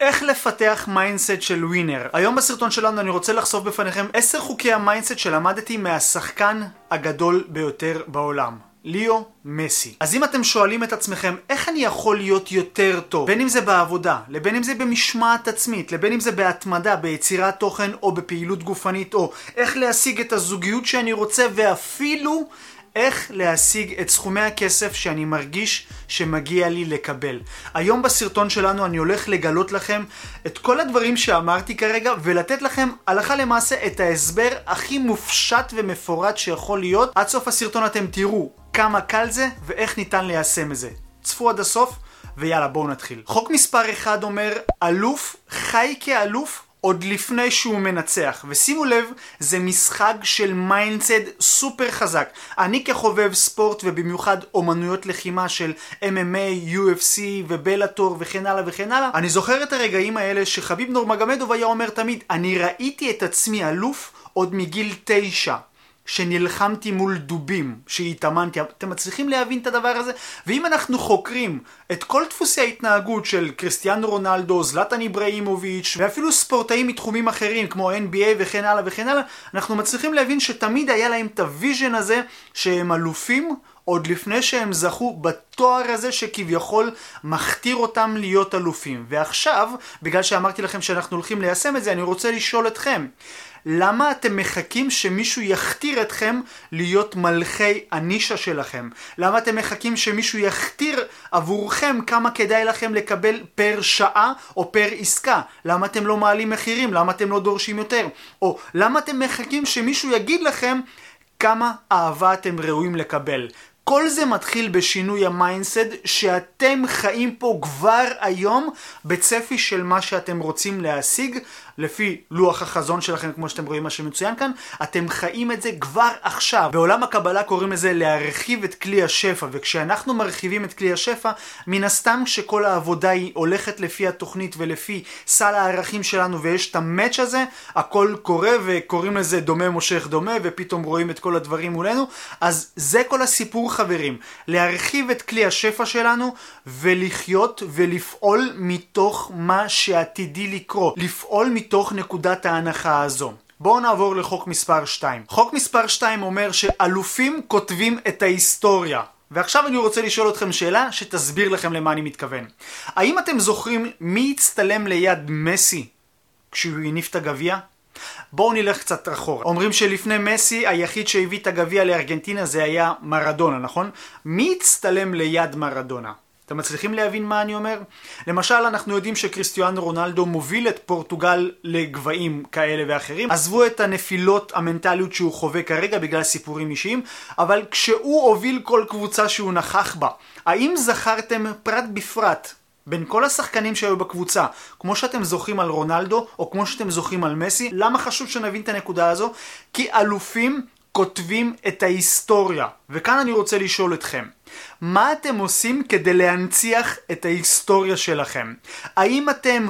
איך לפתח mindset של ווינר. היום בסרטון שלנו אני רוצה לחשוף בפניכם 10 חוקי ה mindset שלמדתי מהשחקן הגדול ביותר בעולם. ליאו מסי. אז אם אתם שואלים את עצמכם איך אני יכול להיות יותר טוב, בין אם זה בעבודה, לבין אם זה במשמעת עצמית, לבין אם זה בהתמדה, ביצירת תוכן או בפעילות גופנית, או איך להשיג את הזוגיות שאני רוצה ואפילו איך להשיג את סכומי הכסף שאני מרגיש שמגיע לי לקבל. היום בסרטון שלנו אני הולך לגלות לכם את כל הדברים שאמרתי כרגע ולתת לכם הלכה למעשה את ההסבר הכי מופשט ומפורט שיכול להיות. עד סוף הסרטון אתם תראו כמה קל זה ואיך ניתן ליישם את זה. צפו עד הסוף ויאללה בואו נתחיל. חוק מספר 1 אומר אלוף חי כאלוף עוד לפני שהוא מנצח. ושימו לב, זה משחק של mindset סופר חזק. אני כחובב ספורט ובמיוחד אומנויות לחימה של MMA, UFC ו Bellator וכן הלאה וכן הלאה, אני זוכר את הרגעים האלה שחביב נורמגמדוב היה אומר תמיד, אני ראיתי את עצמי אלוף עוד מגיל תשע. שנלחמתי מול דובים, שהתאמנתי, אתם מצליחים להבין את הדבר הזה? ואם אנחנו חוקרים את כל דפוסי ההתנהגות של קריסטיאנו רונלדו, זלטן איבראימוביץ' ואפילו ספורטאים מתחומים אחרים כמו NBA וכן הלאה וכן הלאה, אנחנו מצליחים להבין שתמיד היה להם את ה vision הזה שהם אלופים עוד לפני שהם זכו בתואר הזה שכביכול מכתיר אותם להיות אלופים. ועכשיו, בגלל שאמרתי לכם שאנחנו הולכים ליישם את זה, אני רוצה לשאול אתכם. למה אתם מחכים שמישהו יכתיר אתכם להיות מלכי הנישה שלכם? למה אתם מחכים שמישהו יכתיר עבורכם כמה כדאי לכם לקבל פר שעה או פר עסקה? למה אתם לא מעלים מחירים? למה אתם לא דורשים יותר? או למה אתם מחכים שמישהו יגיד לכם כמה אהבה אתם ראויים לקבל? כל זה מתחיל בשינוי ה mindset שאתם חיים פה כבר היום בצפי של מה שאתם רוצים להשיג. לפי לוח החזון שלכם כמו שאתם רואים מה שמצוין כאן אתם חיים את זה כבר עכשיו. בעולם הקבלה קוראים לזה להרחיב את כלי השפע וכשאנחנו מרחיבים את כלי השפע מן הסתם שכל העבודה היא הולכת לפי התוכנית ולפי סל הערכים שלנו ויש את ה match הזה הכל קורה וקוראים לזה דומה מושך דומה ופתאום רואים את כל הדברים מולנו אז זה כל הסיפור חברים, להרחיב את כלי השפע שלנו ולחיות ולפעול מתוך מה שעתידי לקרות, לפעול מתוך נקודת ההנחה הזו. בואו נעבור לחוק מספר 2. חוק מספר 2 אומר שאלופים כותבים את ההיסטוריה. ועכשיו אני רוצה לשאול אתכם שאלה שתסביר לכם למה אני מתכוון. האם אתם זוכרים מי הצטלם ליד מסי כשהוא הניף את הגביע? בואו נלך קצת אחורה. אומרים שלפני מסי היחיד שהביא את הגביע לארגנטינה זה היה מרדונה, נכון? מי הצטלם ליד מרדונה? אתם מצליחים להבין מה אני אומר? למשל, אנחנו יודעים שקריסטיאנו רונלדו מוביל את פורטוגל לגבהים כאלה ואחרים. עזבו את הנפילות המנטליות שהוא חווה כרגע בגלל סיפורים אישיים, אבל כשהוא הוביל כל קבוצה שהוא נכח בה, האם זכרתם פרט בפרט בין כל השחקנים שהיו בקבוצה, כמו שאתם זוכרים על רונלדו, או כמו שאתם זוכרים על מסי, למה חשוב שנבין את הנקודה הזו? כי אלופים כותבים את ההיסטוריה. וכאן אני רוצה לשאול אתכם, מה אתם עושים כדי להנציח את ההיסטוריה שלכם? האם אתם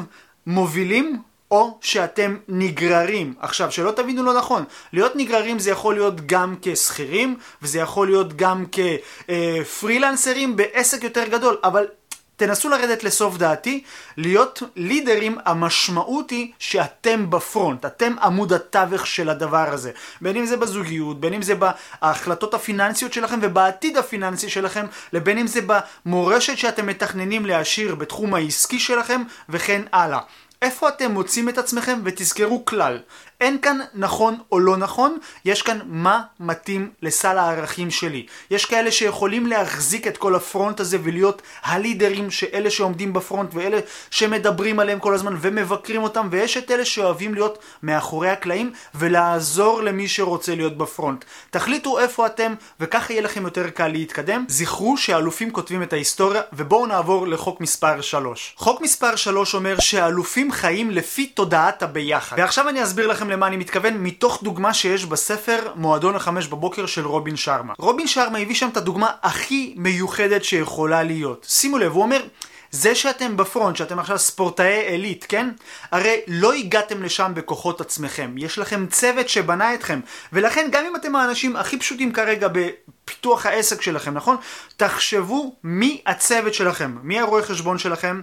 מובילים או שאתם נגררים. עכשיו, שלא תבינו לא נכון, להיות נגררים זה יכול להיות גם כשכירים, וזה יכול להיות גם כפרילנסרים בעסק יותר גדול, אבל תנסו לרדת לסוף דעתי, להיות לידרים המשמעות היא שאתם בפרונט, אתם עמוד התווך של הדבר הזה. בין אם זה בזוגיות, בין אם זה בהחלטות הפיננסיות שלכם ובעתיד הפיננסי שלכם, לבין אם זה במורשת שאתם מתכננים להשאיר בתחום העסקי שלכם וכן הלאה. איפה אתם מוצאים את עצמכם ותזכרו כלל, אין כאן נכון או לא נכון, יש כאן מה מתאים לסל הערכים שלי. יש כאלה שיכולים להחזיק את כל הפרונט הזה ולהיות הלידרים שאלה שעומדים בפרונט ואלה שמדברים עליהם כל הזמן ומבקרים אותם, ויש את אלה שאוהבים להיות מאחורי הקלעים ולעזור למי שרוצה להיות בפרונט. תחליטו איפה אתם וככה יהיה לכם יותר קל להתקדם. זכרו שהאלופים כותבים את ההיסטוריה ובואו נעבור לחוק מספר 3. חוק מספר 3 אומר שהאלופים חיים לפי תודעת הביחד. ועכשיו אני אסביר לכם למה אני מתכוון מתוך דוגמה שיש בספר מועדון החמש בבוקר של רובין שרמה. רובין שרמה הביא שם את הדוגמה הכי מיוחדת שיכולה להיות. שימו לב, הוא אומר... זה שאתם בפרונט, שאתם עכשיו ספורטאי עילית, כן? הרי לא הגעתם לשם בכוחות עצמכם. יש לכם צוות שבנה אתכם. ולכן גם אם אתם האנשים הכי פשוטים כרגע בפיתוח העסק שלכם, נכון? תחשבו מי הצוות שלכם, מי הרואה חשבון שלכם,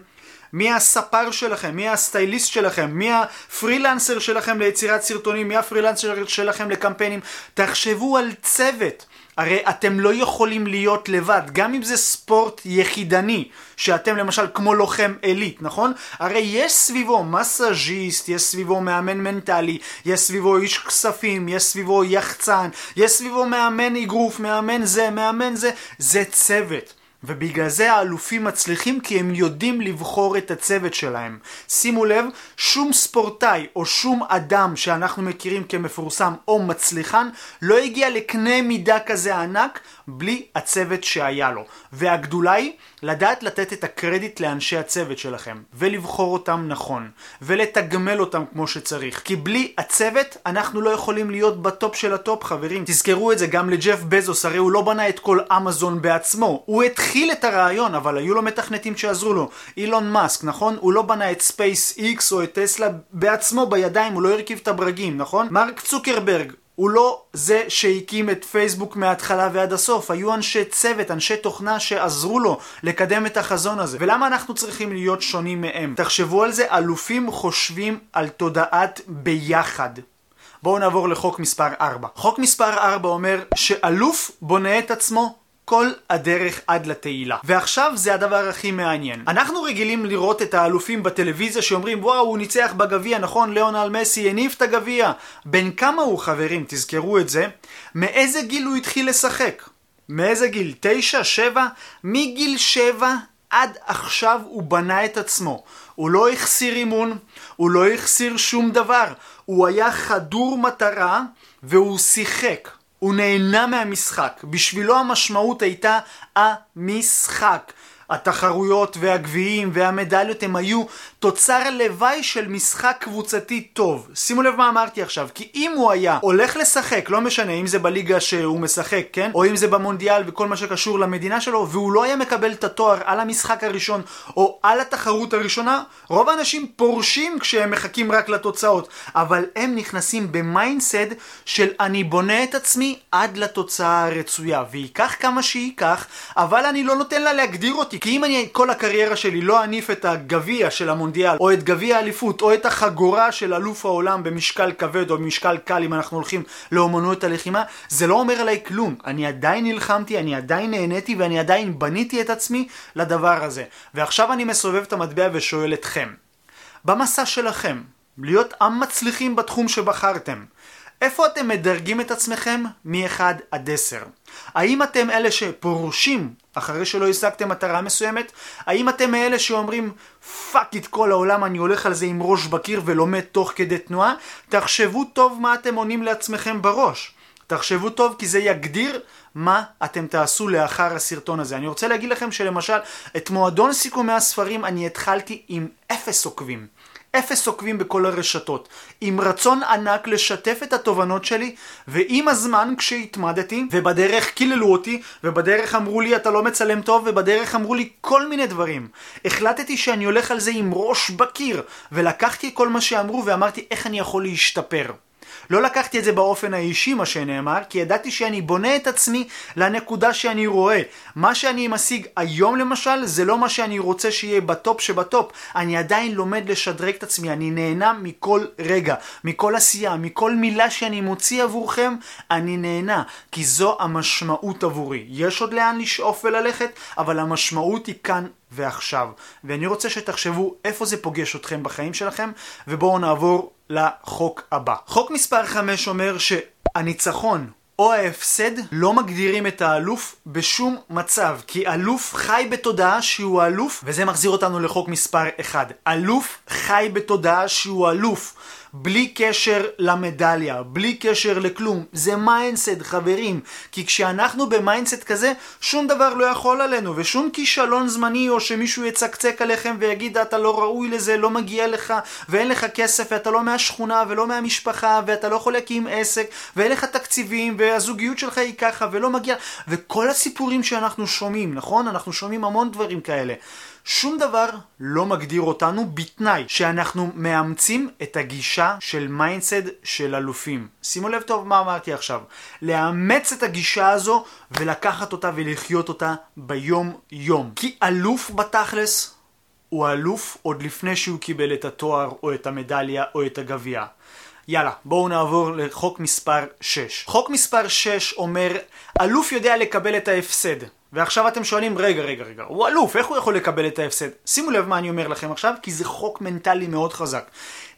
מי הספר שלכם, מי הסטייליסט שלכם, מי הפרילנסר שלכם ליצירת סרטונים, מי הפרילנסר שלכם לקמפיינים. תחשבו על צוות. הרי אתם לא יכולים להיות לבד, גם אם זה ספורט יחידני, שאתם למשל כמו לוחם עילית, נכון? הרי יש סביבו מסאז'יסט, יש סביבו מאמן מנטלי, יש סביבו איש כספים, יש סביבו יחצן, יש סביבו מאמן אגרוף, מאמן זה, מאמן זה, זה צוות. ובגלל זה האלופים מצליחים כי הם יודעים לבחור את הצוות שלהם. שימו לב, שום ספורטאי או שום אדם שאנחנו מכירים כמפורסם או מצליחן לא הגיע לקנה מידה כזה ענק בלי הצוות שהיה לו. והגדולה היא לדעת לתת את הקרדיט לאנשי הצוות שלכם ולבחור אותם נכון ולתגמל אותם כמו שצריך. כי בלי הצוות אנחנו לא יכולים להיות ב top של ה top חברים. תזכרו את זה גם לג'ף בזוס, הרי הוא לא בנה את כל אמזון בעצמו. הוא התחיל את הרעיון אבל היו לו מתכנתים שעזרו לו. אילון מאסק, נכון? הוא לא בנה את ספייס איקס או את טסלה בעצמו בידיים, הוא לא הרכיב את הברגים, נכון? מרק צוקרברג הוא לא זה שהקים את פייסבוק מההתחלה ועד הסוף, היו אנשי צוות, אנשי תוכנה שעזרו לו לקדם את החזון הזה. ולמה אנחנו צריכים להיות שונים מהם? תחשבו על זה, אלופים חושבים על תודעת ביחד. בואו נעבור לחוק מספר 4. חוק מספר 4 אומר שאלוף בונה את עצמו כל הדרך עד לתהילה. ועכשיו זה הדבר הכי מעניין. אנחנו רגילים לראות את האלופים בטלוויזיה שאומרים וואו הוא ניצח בגביע, נכון? ליאונל מסי הניף את הגביע. בן כמה הוא חברים? תזכרו את זה. מאיזה גיל הוא התחיל לשחק? מאיזה גיל? תשע? שבע? מגיל שבע עד עכשיו הוא בנה את עצמו. הוא לא החסיר אימון, הוא לא החסיר שום דבר. הוא היה חדור מטרה והוא שיחק. הוא נהנה מהמשחק. בשבילו המשמעות הייתה המשחק. התחרויות והגביעים והמדליות הם היו תוצר לוואי של משחק קבוצתי טוב. שימו לב מה אמרתי עכשיו, כי אם הוא היה הולך לשחק, לא משנה אם זה בליגה שהוא משחק, כן? או אם זה במונדיאל וכל מה שקשור למדינה שלו, והוא לא היה מקבל את התואר על המשחק הראשון או על התחרות הראשונה, רוב האנשים פורשים כשהם מחכים רק לתוצאות, אבל הם נכנסים ב mindset של אני בונה את עצמי עד לתוצאה הרצויה, וייקח כמה שייקח, אבל אני לא נותן לה להגדיר אותי, כי אם אני כל הקריירה שלי לא אניף את הגביע של המונדיאל המונדיאל, או את גביע האליפות, או את החגורה של אלוף העולם במשקל כבד או במשקל קל אם אנחנו הולכים לאומנות הלחימה, זה לא אומר עליי כלום. אני עדיין נלחמתי, אני עדיין נהניתי ואני עדיין בניתי את עצמי לדבר הזה. ועכשיו אני מסובב את המטבע ושואל אתכם, במסע שלכם, להיות עם מצליחים בתחום שבחרתם, איפה אתם מדרגים את עצמכם מ-1 עד 10? האם אתם אלה שפורשים אחרי שלא השגתם מטרה מסוימת? האם אתם מאלה שאומרים fuck את כל העולם אני הולך על זה עם ראש בקיר ולומד תוך כדי תנועה? תחשבו טוב מה אתם עונים לעצמכם בראש. תחשבו טוב כי זה יגדיר מה אתם תעשו לאחר הסרטון הזה. אני רוצה להגיד לכם שלמשל את מועדון סיכומי הספרים אני התחלתי עם אפס עוקבים. אפס עוקבים בכל הרשתות, עם רצון ענק לשתף את התובנות שלי, ועם הזמן כשהתמדתי, ובדרך קיללו אותי, ובדרך אמרו לי אתה לא מצלם טוב, ובדרך אמרו לי כל מיני דברים. החלטתי שאני הולך על זה עם ראש בקיר, ולקחתי כל מה שאמרו ואמרתי איך אני יכול להשתפר. לא לקחתי את זה באופן האישי מה שנאמר, כי ידעתי שאני בונה את עצמי לנקודה שאני רואה. מה שאני משיג היום למשל, זה לא מה שאני רוצה שיהיה בטופ שבטופ. אני עדיין לומד לשדרג את עצמי, אני נהנה מכל רגע, מכל עשייה, מכל מילה שאני מוציא עבורכם, אני נהנה, כי זו המשמעות עבורי. יש עוד לאן לשאוף וללכת, אבל המשמעות היא כאן ועכשיו. ואני רוצה שתחשבו איפה זה פוגש אתכם בחיים שלכם, ובואו נעבור לחוק הבא. חוק מספר 5 אומר שהניצחון או ההפסד לא מגדירים את האלוף בשום מצב, כי אלוף חי בתודעה שהוא אלוף, וזה מחזיר אותנו לחוק מספר 1. אלוף חי בתודעה שהוא אלוף. בלי קשר למדליה, בלי קשר לכלום. זה mindset, חברים. כי כשאנחנו ב mindset כזה, שום דבר לא יכול עלינו, ושום כישלון זמני, או שמישהו יצקצק עליכם ויגיד אתה לא ראוי לזה, לא מגיע לך, ואין לך כסף, ואתה לא מהשכונה, ולא מהמשפחה, ואתה לא יכול להקים עסק, ואין לך תקציבים, והזוגיות שלך היא ככה, ולא מגיע, וכל הסיפורים שאנחנו שומעים, נכון? אנחנו שומעים המון דברים כאלה. שום דבר לא מגדיר אותנו בתנאי שאנחנו מאמצים את הגישה של mindset של אלופים. שימו לב טוב מה אמרתי עכשיו. לאמץ את הגישה הזו ולקחת אותה ולחיות אותה ביום יום. כי אלוף בתכלס הוא אלוף עוד לפני שהוא קיבל את התואר או את המדליה או את הגביע. יאללה, בואו נעבור לחוק מספר 6. חוק מספר 6 אומר, אלוף יודע לקבל את ההפסד. ועכשיו אתם שואלים, רגע, רגע, רגע, הוא אלוף, איך הוא יכול לקבל את ההפסד? שימו לב מה אני אומר לכם עכשיו, כי זה חוק מנטלי מאוד חזק.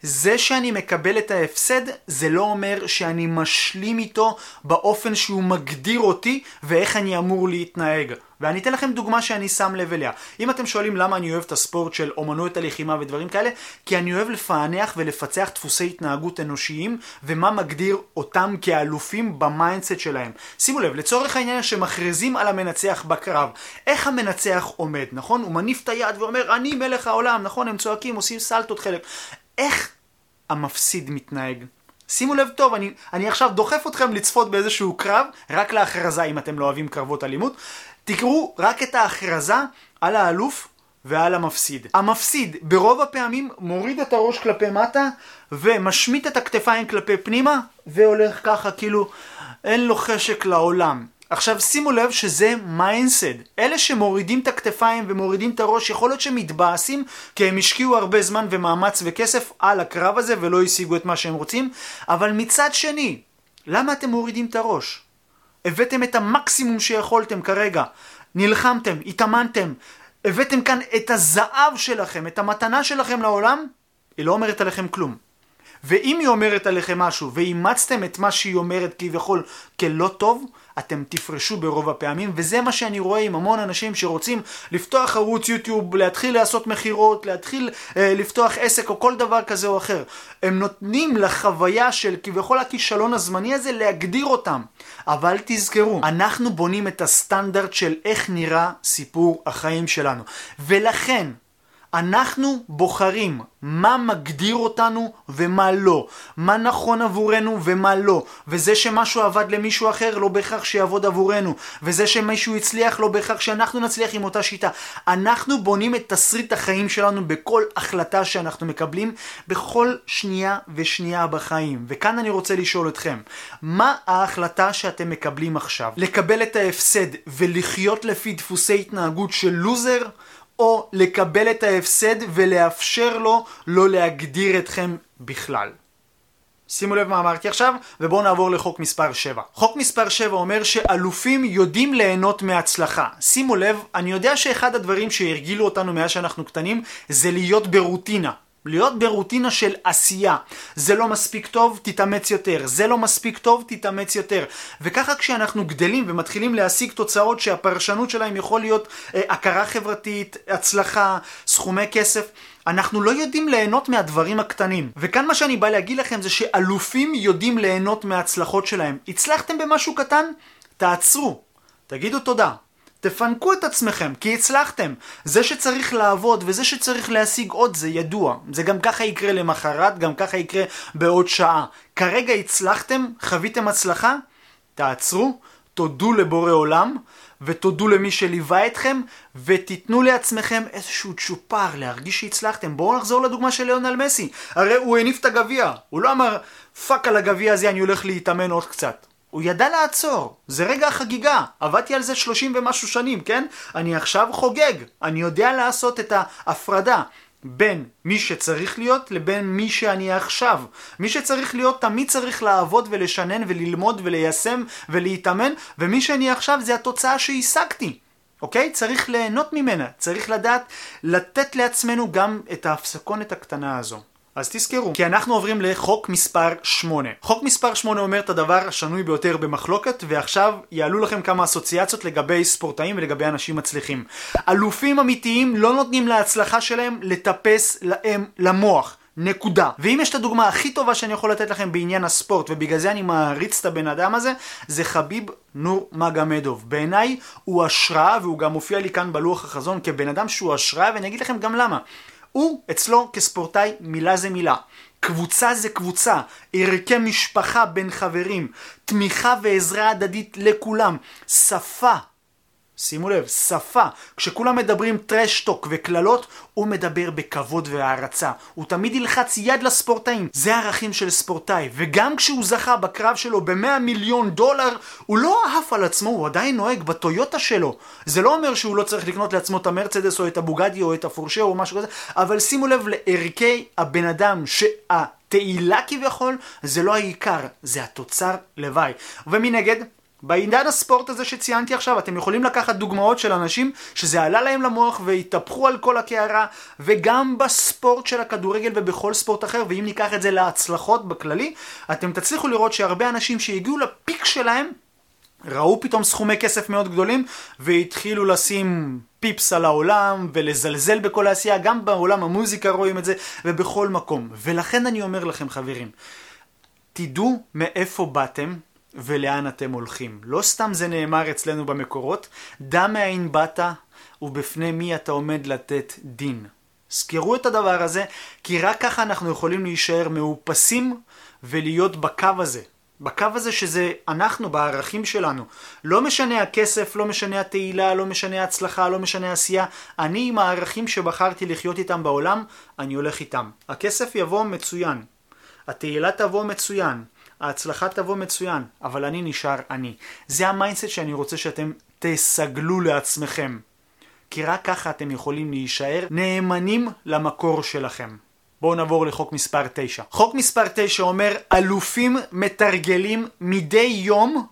זה שאני מקבל את ההפסד, זה לא אומר שאני משלים איתו באופן שהוא מגדיר אותי ואיך אני אמור להתנהג. ואני אתן לכם דוגמה שאני שם לב אליה. אם אתם שואלים למה אני אוהב את הספורט של אומנות הלחימה ודברים כאלה, כי אני אוהב לפענח ולפצח דפוסי התנהגות אנושיים, ומה מגדיר אותם כאלופים ב mindset שלהם. שימו לב, לצורך העניין שמכריזים על המנצח בקרב, איך המנצח עומד, נכון? הוא מניף את היד ואומר, אני מלך העולם, נכון? הם צועקים, עושים סלטות חלק. איך המפסיד מתנהג? שימו לב טוב, אני, אני עכשיו דוחף אתכם לצפות באיזשהו קרב, רק להכרזה אם אתם לא אוהבים קרבות אלימות. תקראו רק את ההכרזה על האלוף ועל המפסיד. המפסיד ברוב הפעמים מוריד את הראש כלפי מטה ומשמיט את הכתפיים כלפי פנימה והולך ככה כאילו אין לו חשק לעולם. עכשיו שימו לב שזה מיינסד. אלה שמורידים את הכתפיים ומורידים את הראש, יכול להיות שהם מתבאסים כי הם השקיעו הרבה זמן ומאמץ וכסף על הקרב הזה ולא השיגו את מה שהם רוצים, אבל מצד שני, למה אתם מורידים את הראש? הבאתם את המקסימום שיכולתם כרגע, נלחמתם, התאמנתם, הבאתם כאן את הזהב שלכם, את המתנה שלכם לעולם, היא לא אומרת עליכם כלום. ואם היא אומרת עליכם משהו ואימצתם את מה שהיא אומרת כביכול כלא טוב, אתם תפרשו ברוב הפעמים, וזה מה שאני רואה עם המון אנשים שרוצים לפתוח ערוץ יוטיוב, להתחיל לעשות מכירות, להתחיל אה, לפתוח עסק או כל דבר כזה או אחר. הם נותנים לחוויה של כביכול הכישלון הזמני הזה להגדיר אותם. אבל תזכרו, אנחנו בונים את הסטנדרט של איך נראה סיפור החיים שלנו. ולכן, אנחנו בוחרים מה מגדיר אותנו ומה לא, מה נכון עבורנו ומה לא, וזה שמשהו עבד למישהו אחר לא בהכרח שיעבוד עבורנו, וזה שמישהו הצליח לא בהכרח שאנחנו נצליח עם אותה שיטה. אנחנו בונים את תסריט החיים שלנו בכל החלטה שאנחנו מקבלים, בכל שנייה ושנייה בחיים. וכאן אני רוצה לשאול אתכם, מה ההחלטה שאתם מקבלים עכשיו? לקבל את ההפסד ולחיות לפי דפוסי התנהגות של לוזר? או לקבל את ההפסד ולאפשר לו לא להגדיר אתכם בכלל. שימו לב מה אמרתי עכשיו, ובואו נעבור לחוק מספר 7. חוק מספר 7 אומר שאלופים יודעים ליהנות מהצלחה. שימו לב, אני יודע שאחד הדברים שהרגילו אותנו מאז שאנחנו קטנים זה להיות ברוטינה. להיות ברוטינה של עשייה. זה לא מספיק טוב, תתאמץ יותר. זה לא מספיק טוב, תתאמץ יותר. וככה כשאנחנו גדלים ומתחילים להשיג תוצאות שהפרשנות שלהם יכול להיות אה, הכרה חברתית, הצלחה, סכומי כסף, אנחנו לא יודעים ליהנות מהדברים הקטנים. וכאן מה שאני בא להגיד לכם זה שאלופים יודעים ליהנות מההצלחות שלהם. הצלחתם במשהו קטן? תעצרו. תגידו תודה. תפנקו את עצמכם, כי הצלחתם. זה שצריך לעבוד וזה שצריך להשיג עוד זה ידוע. זה גם ככה יקרה למחרת, גם ככה יקרה בעוד שעה. כרגע הצלחתם, חוויתם הצלחה, תעצרו, תודו לבורא עולם, ותודו למי שליווה אתכם, ותיתנו לעצמכם איזשהו צ'ופר להרגיש שהצלחתם. בואו נחזור לדוגמה של ליאונל מסי. הרי הוא הניף את הגביע. הוא לא אמר, fuck על הגביע הזה, אני הולך להתאמן עוד קצת. הוא ידע לעצור, זה רגע החגיגה, עבדתי על זה שלושים ומשהו שנים, כן? אני עכשיו חוגג, אני יודע לעשות את ההפרדה בין מי שצריך להיות לבין מי שאני עכשיו. מי שצריך להיות תמיד צריך לעבוד ולשנן וללמוד וליישם ולהתאמן, ומי שאני עכשיו זה התוצאה שהשגתי. אוקיי? צריך ליהנות ממנה, צריך לדעת לתת לעצמנו גם את ההפסקונת הקטנה הזו. אז תזכרו, כי אנחנו עוברים לחוק מספר 8. חוק מספר 8 אומר את הדבר השנוי ביותר במחלוקת, ועכשיו יעלו לכם כמה אסוציאציות לגבי ספורטאים ולגבי אנשים מצליחים. אלופים אמיתיים לא נותנים להצלחה שלהם לטפס להם למוח. נקודה. ואם יש את הדוגמה הכי טובה שאני יכול לתת לכם בעניין הספורט, ובגלל זה אני מעריץ את הבן אדם הזה, זה חביב נור מגמדוב. בעיניי הוא השראה, והוא גם מופיע לי כאן בלוח החזון כבן אדם שהוא השראה, ואני אגיד לכם גם למה. הוא, אצלו כספורטאי, מילה זה מילה. קבוצה זה קבוצה, ערכי משפחה בין חברים, תמיכה ועזרה הדדית לכולם, שפה, שימו לב, שפה. כשכולם מדברים טרשטוק וקללות, הוא מדבר בכבוד והערצה. הוא תמיד ילחץ יד לספורטאים. זה ערכים של ספורטאי. וגם כשהוא זכה בקרב שלו ב-100 מיליון דולר, הוא לא עף על עצמו, הוא עדיין נוהג בטויוטה שלו. זה לא אומר שהוא לא צריך לקנות לעצמו את המרצדס או את הבוגדי או את הפורשה או משהו כזה, אבל שימו לב לערכי הבן אדם שהתהילה כביכול זה לא העיקר, זה התוצר לוואי. ומנגד, בעידן הספורט הזה שציינתי עכשיו, אתם יכולים לקחת דוגמאות של אנשים שזה עלה להם למוח והתהפכו על כל הקערה, וגם בספורט של הכדורגל ובכל ספורט אחר, ואם ניקח את זה להצלחות בכללי, אתם תצליחו לראות שהרבה אנשים שהגיעו לפיק שלהם, ראו פתאום סכומי כסף מאוד גדולים, והתחילו לשים פיפס על העולם, ולזלזל בכל העשייה, גם בעולם המוזיקה רואים את זה, ובכל מקום. ולכן אני אומר לכם חברים, תדעו מאיפה באתם, ולאן אתם הולכים. לא סתם זה נאמר אצלנו במקורות, דע מאין באת ובפני מי אתה עומד לתת דין. זכרו את הדבר הזה, כי רק ככה אנחנו יכולים להישאר מאופסים ולהיות בקו הזה. בקו הזה שזה אנחנו, בערכים שלנו. לא משנה הכסף, לא משנה התהילה, לא משנה ההצלחה, לא משנה העשייה. אני עם הערכים שבחרתי לחיות איתם בעולם, אני הולך איתם. הכסף יבוא מצוין. התהילה תבוא מצוין. ההצלחה תבוא מצוין, אבל אני נשאר אני. זה ה mindset שאני רוצה שאתם תסגלו לעצמכם. כי רק ככה אתם יכולים להישאר נאמנים למקור שלכם. בואו נעבור לחוק מספר 9. חוק מספר 9 אומר, אלופים מתרגלים מדי יום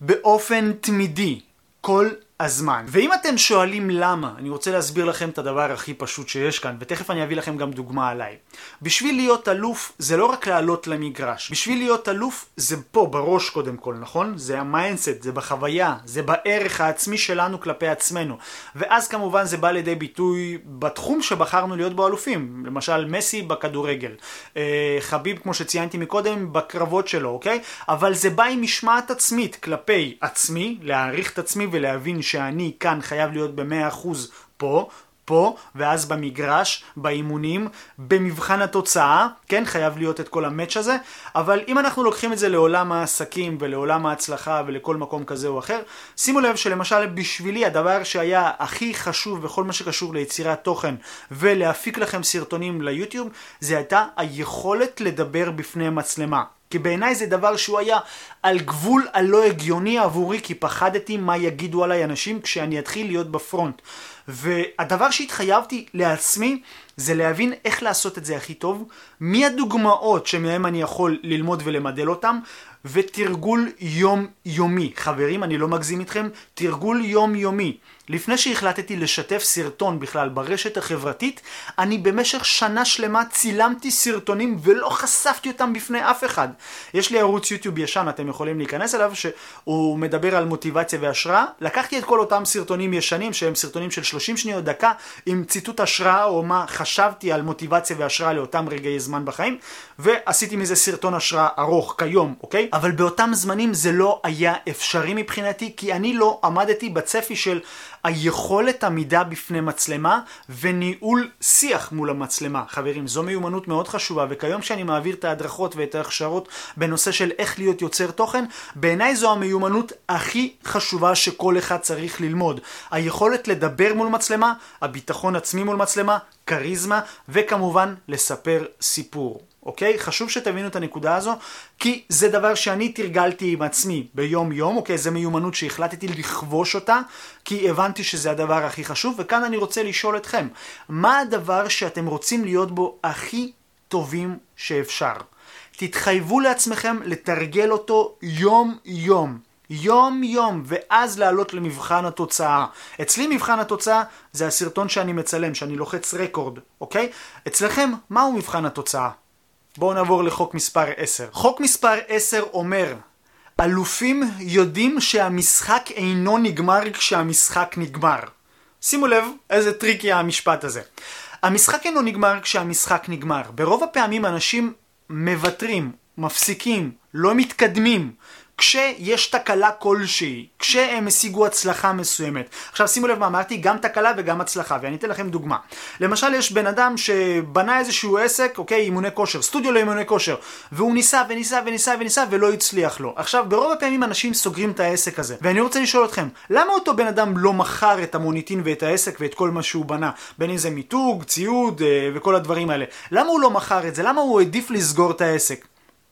באופן תמידי, כל הזמן. ואם אתם שואלים למה, אני רוצה להסביר לכם את הדבר הכי פשוט שיש כאן, ותכף אני אביא לכם גם דוגמה עליי. בשביל להיות אלוף זה לא רק לעלות למגרש, בשביל להיות אלוף זה פה בראש קודם כל, נכון? זה ה mindset, זה בחוויה, זה בערך העצמי שלנו כלפי עצמנו. ואז כמובן זה בא לידי ביטוי בתחום שבחרנו להיות בו אלופים, למשל מסי בכדורגל, אה, חביב כמו שציינתי מקודם בקרבות שלו, אוקיי? אבל זה בא עם משמעת עצמית כלפי עצמי, להעריך את עצמי ולהבין שאני כאן חייב להיות במאה אחוז פה, פה, ואז במגרש, באימונים, במבחן התוצאה, כן, חייב להיות את כל המאץ' הזה, אבל אם אנחנו לוקחים את זה לעולם העסקים ולעולם ההצלחה ולכל מקום כזה או אחר, שימו לב שלמשל בשבילי הדבר שהיה הכי חשוב בכל מה שקשור ליצירת תוכן ולהפיק לכם סרטונים ליוטיוב, זה הייתה היכולת לדבר בפני מצלמה. כי בעיניי זה דבר שהוא היה על גבול הלא הגיוני עבורי, כי פחדתי מה יגידו עליי אנשים כשאני אתחיל להיות בפרונט. והדבר שהתחייבתי לעצמי זה להבין איך לעשות את זה הכי טוב, מי הדוגמאות שמהם אני יכול ללמוד ולמדל אותם, ותרגול יום יומי. חברים, אני לא מגזים איתכם, תרגול יום יומי. לפני שהחלטתי לשתף סרטון בכלל ברשת החברתית, אני במשך שנה שלמה צילמתי סרטונים ולא חשפתי אותם בפני אף אחד. יש לי ערוץ יוטיוב ישן, אתם יכולים להיכנס אליו, שהוא מדבר על מוטיבציה והשראה. לקחתי את כל אותם סרטונים ישנים, שהם סרטונים של 30 שניות, דקה, עם ציטוט השראה או מה חשבתי על מוטיבציה והשראה לאותם רגעי זמן בחיים, ועשיתי מזה סרטון השראה ארוך כיום, אוקיי? אבל באותם זמנים זה לא היה אפשרי מבחינתי, כי אני לא עמדתי בצפי של היכולת עמידה בפני מצלמה וניהול שיח מול המצלמה. חברים, זו מיומנות מאוד חשובה, וכיום כשאני מעביר את ההדרכות ואת ההכשרות בנושא של איך להיות יוצר תוכן, בעיניי זו המיומנות הכי חשובה שכל אחד צריך ללמוד. היכולת לדבר מול מצלמה, הביטחון עצמי מול מצלמה, כריזמה, וכמובן לספר סיפור. אוקיי? חשוב שתבינו את הנקודה הזו, כי זה דבר שאני תרגלתי עם עצמי ביום יום, אוקיי? זה מיומנות שהחלטתי לכבוש אותה, כי הבנתי שזה הדבר הכי חשוב, וכאן אני רוצה לשאול אתכם, מה הדבר שאתם רוצים להיות בו הכי טובים שאפשר? תתחייבו לעצמכם לתרגל אותו יום יום. יום יום, ואז לעלות למבחן התוצאה. אצלי מבחן התוצאה זה הסרטון שאני מצלם, שאני לוחץ record, אוקיי? אצלכם, מהו מבחן התוצאה? בואו נעבור לחוק מספר 10. חוק מספר 10 אומר, אלופים יודעים שהמשחק אינו נגמר כשהמשחק נגמר. שימו לב איזה tricky המשפט הזה. המשחק אינו נגמר כשהמשחק נגמר. ברוב הפעמים אנשים מוותרים, מפסיקים, לא מתקדמים, כשיש תקלה כלשהי, כשהם השיגו הצלחה מסוימת. עכשיו שימו לב מה אמרתי, גם תקלה וגם הצלחה, ואני אתן לכם דוגמה. למשל יש בן אדם שבנה איזשהו עסק, אוקיי, אימוני כושר, סטודיו לאימוני כושר, והוא ניסה וניסה וניסה וניסה ולא הצליח לו. עכשיו, ברוב הפעמים אנשים סוגרים את העסק הזה, ואני רוצה לשאול אתכם, למה אותו בן אדם לא מכר את המוניטין ואת העסק ואת כל מה שהוא בנה? בין אם זה מיתוג, ציוד אה, וכל הדברים האלה. למה הוא לא מכר את זה? למה הוא העדיף לסגור את העסק?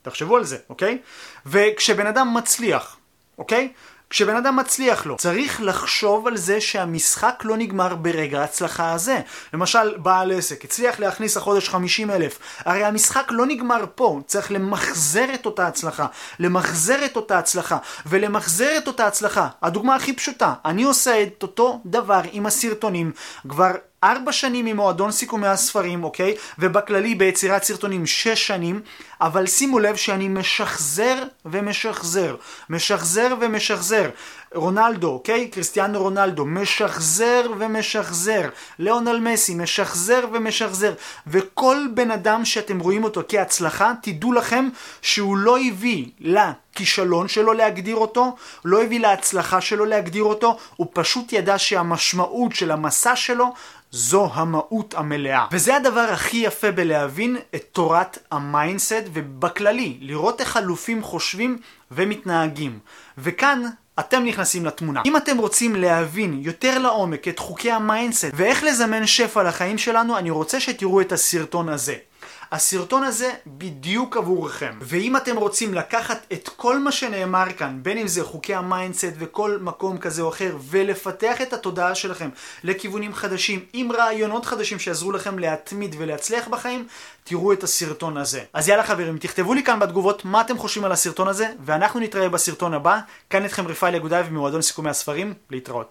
תחשבו על זה, אוקיי? וכשבן אדם מצליח, אוקיי? כשבן אדם מצליח לו, צריך לחשוב על זה שהמשחק לא נגמר ברגע ההצלחה הזה. למשל, בעל עסק הצליח להכניס החודש 50 אלף, הרי המשחק לא נגמר פה, צריך למחזר את אותה הצלחה, למחזר את אותה הצלחה, ולמחזר את אותה הצלחה. הדוגמה הכי פשוטה, אני עושה את אותו דבר עם הסרטונים כבר ארבע שנים ממועדון סיכומי הספרים, אוקיי? ובכללי ביצירת סרטונים שש שנים, אבל שימו לב שאני משחזר ומשחזר, משחזר ומשחזר. רונלדו, אוקיי? קריסטיאנו רונלדו, משחזר ומשחזר. ליאונל מסי, משחזר ומשחזר. וכל בן אדם שאתם רואים אותו כהצלחה, תדעו לכם שהוא לא הביא לכישלון שלו להגדיר אותו, לא הביא להצלחה שלו להגדיר אותו, הוא פשוט ידע שהמשמעות של המסע שלו זו המהות המלאה. וזה הדבר הכי יפה בלהבין את תורת ה mindset ובכללי, לראות איך אלופים חושבים ומתנהגים. וכאן אתם נכנסים לתמונה. אם אתם רוצים להבין יותר לעומק את חוקי ה mindset ואיך לזמן שפע לחיים שלנו, אני רוצה שתראו את הסרטון הזה. הסרטון הזה בדיוק עבורכם. ואם אתם רוצים לקחת את כל מה שנאמר כאן, בין אם זה חוקי ה mindset וכל מקום כזה או אחר, ולפתח את התודעה שלכם לכיוונים חדשים, עם רעיונות חדשים שיעזרו לכם להתמיד ולהצליח בחיים, תראו את הסרטון הזה. אז יאללה חברים, תכתבו לי כאן בתגובות מה אתם חושבים על הסרטון הזה, ואנחנו נתראה בסרטון הבא. כאן איתכם רפאל יגודאי ממועדון סיכומי הספרים, להתראות.